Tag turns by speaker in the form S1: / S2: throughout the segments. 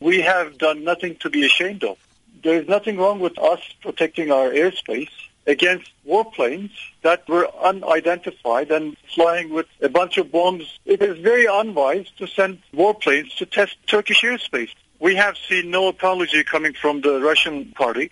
S1: We have done nothing to be ashamed of. There is nothing wrong with us protecting our airspace against warplanes that were unidentified and flying with a bunch of bombs. It is very unwise to send warplanes to test Turkish airspace. We have seen no apology coming from the Russian party.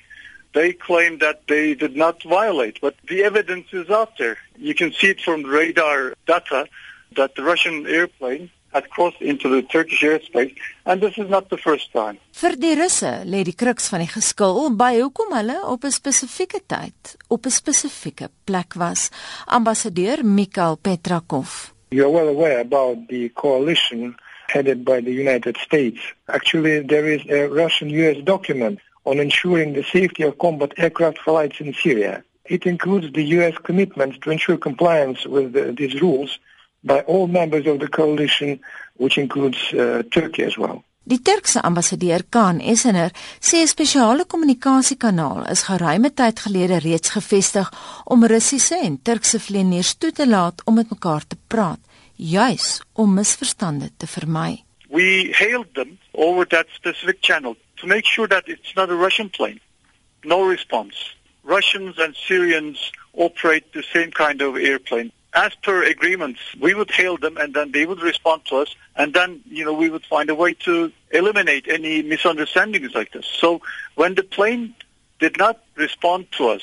S1: They claim that they did not violate, but the evidence is out there. You can see it from radar data that the Russian airplane had crossed into the Turkish airspace and this is not the first time.
S2: Vir die Russe lê die kruks van die geskil by hoekom hulle op 'n spesifieke tyd op 'n spesifieke plek was. Ambassadeur Mikhail Petrakov.
S3: You're well aware about the coalition headed by the United States. Actually, there is a Russian-US document on ensuring the safety of combat aircraft flights in Syria. It includes the US commitment to ensure compliance with the, these rules by all members of the coalition, which includes uh, Turkey as well.
S2: Die Turkse ambassadeur Kaan Essener sê 'n spesiale kommunikasiekanaal is geruime tyd gelede reeds gevestig om Russiese en Turkse vlieëniers toe te laat om met mekaar te praat, juis om misverstande te vermy.
S1: We hailed them over that specific channel to make sure that it's not a Russian plane. No response. Russians and Syrians operate the same kind of airplane as per agreements, we would hail them and then they would respond to us and then, you know, we would find a way to eliminate any misunderstandings like this. So when the plane did not respond to us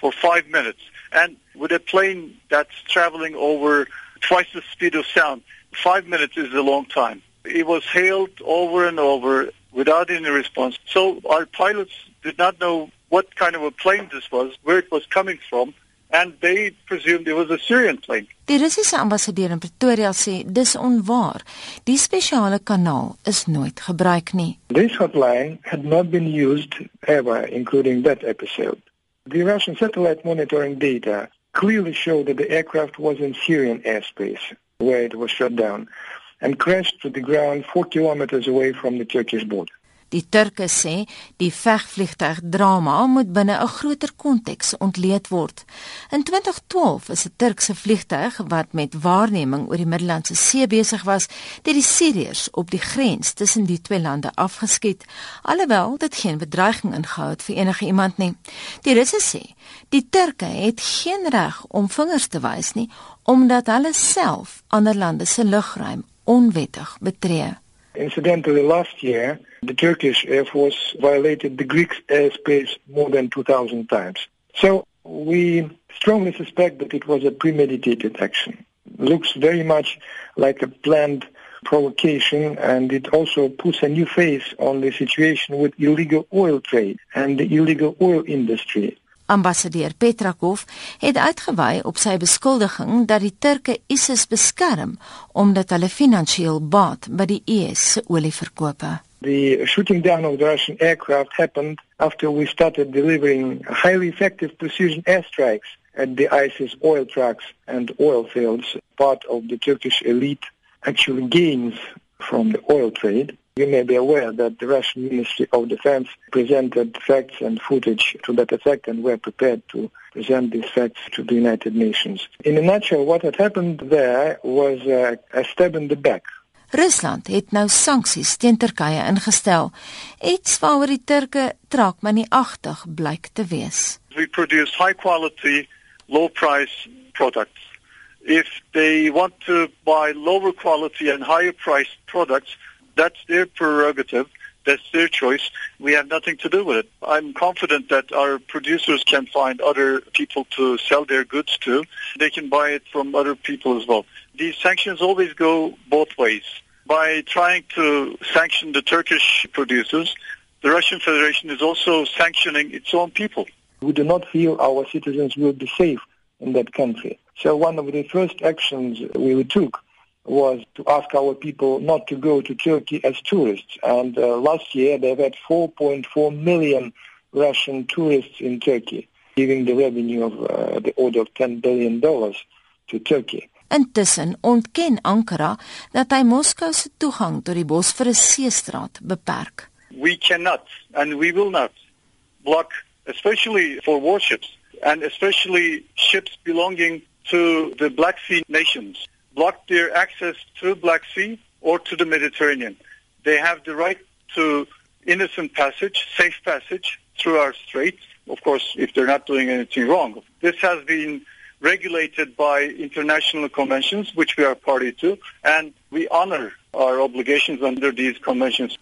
S1: for five minutes and with a plane that's traveling over twice the speed of sound, five minutes is a long time. It was hailed over and over without any response. So our pilots did not know what kind of a plane this was, where it was coming from, and they presumed it was a Syrian plane.
S2: Die Russiese ambassadeur in Pretoria sê dis onwaar. Die spesiale kanaal is nooit gebruik nie.
S3: This hotline had not been used ever including that episode. The Russian satellite monitoring data clearly showed that the aircraft was in Syrian airspace where it was shot down and crashed to the ground 4 kilometers away from the Turkish border.
S2: Die Turke sê die vegvliegtuig drama moet binne 'n groter konteks ontleed word. In 2012 is 'n Turkse vliegtuig wat met waarneming oor die Middellandse See besig was, deur die Siriërs op die grens tussen die twee lande afgeskiet, alhoewel dit geen bedreiging ingehou het vir enige iemand nie. Die Russe sê die Turke het geen reg om vingers te wys nie omdat hulle self ander lande se lugruim onwettig betree.
S3: Incidentally, last year, the Turkish Air Force violated the Greek airspace more than 2,000 times. So we strongly suspect that it was a premeditated action. Looks very much like a planned provocation and it also puts a new face on the situation with illegal oil trade and the illegal oil industry.
S2: Ambassadeur Petrakov het uitgewy op sy beskuldiging dat die Turke ISIS beskerm omdat hulle finansiëel baat by die IS se olieverkope.
S3: The shooting down of the Russian aircraft happened after we started delivering highly effective precision airstrikes at the ISIS oil trucks and oil fields. Part of the Turkish elite actually gains from the oil trade. You may be aware that the Russian Ministry of Defense presented facts and footage to that effect and were prepared to present these facts to the United Nations. In a nutshell, what had happened there was uh, a stab in the back.
S2: Rusland het nou sanksies teen Turkye ingestel, iets waaroor die Turke trak maar nie agtig blyk te wees.
S1: We produce high quality, low price products. If they want to buy lower quality and higher priced products, that's their prerogative. That's their choice. We have nothing to do with it. I'm confident that our producers can find other people to sell their goods to. They can buy it from other people as well. These sanctions always go both ways. By trying to sanction the Turkish producers, the Russian Federation is also sanctioning its own people.
S3: We do not feel our citizens will be safe in that country. So one of the first actions we took was to ask our people not to go to Turkey as tourists. And uh, last year they've had 4.4 million Russian tourists in Turkey, giving the revenue of uh, the order of 10 billion dollars to Turkey.
S2: Intussen ontken Ankara dat hy Moskou se toegang tot die Bosphorus seestraat beperk.
S1: We cannot and we will not block especially for warships and especially ships belonging to the Black Sea nations block their access to Black Sea or to the Mediterranean. They have the right to innocent passage, safe passage through our straits. Of course, if they're not doing anything wrong. This has been regulated by international conventions, which we are party to, and we honor our obligations under these conventions.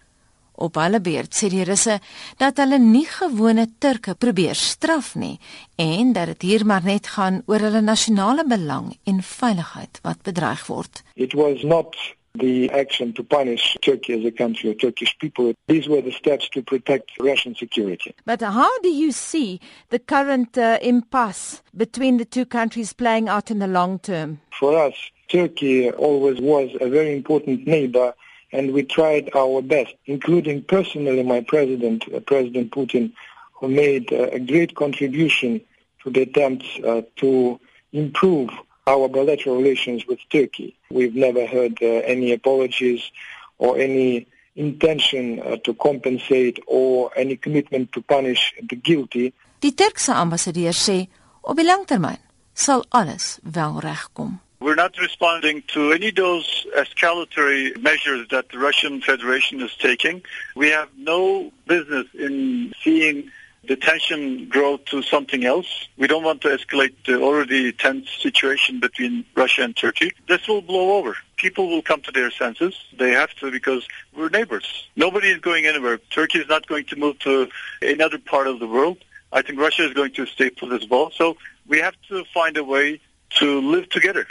S2: Op hulle beurt sê die Russe dat hulle nie gewone Turke probeer straf nie en dat dit hier maar net gaan oor hulle nasionale belang en veiligheid wat bedreig word.
S3: It was not the action to punish Turkey as a country or Turkish people. These were the steps to protect Russian security.
S2: But how do you see the current uh, impasse between the two countries playing out in the long term?
S3: For us, Turkey always was a very important neighbor and we tried our best, including personally my president, uh, President Putin, who made uh, a great contribution to the attempts uh, to improve our bilateral relations with Turkey. We've never heard uh, any apologies or any intention uh, to compensate or any commitment to punish the guilty.
S2: Die Turkse ambassadeur sê op die langtermyn sal alles wel regkom.
S1: We're not responding to any of those escalatory measures that the Russian Federation is taking. We have no business in seeing the tension grow to something else. We don't want to escalate the already tense situation between Russia and Turkey. This will blow over. People will come to their senses. They have to because we're neighbors. Nobody is going anywhere. Turkey is not going to move to another part of the world. I think Russia is going to stay put as well. So we have to find a way to live together.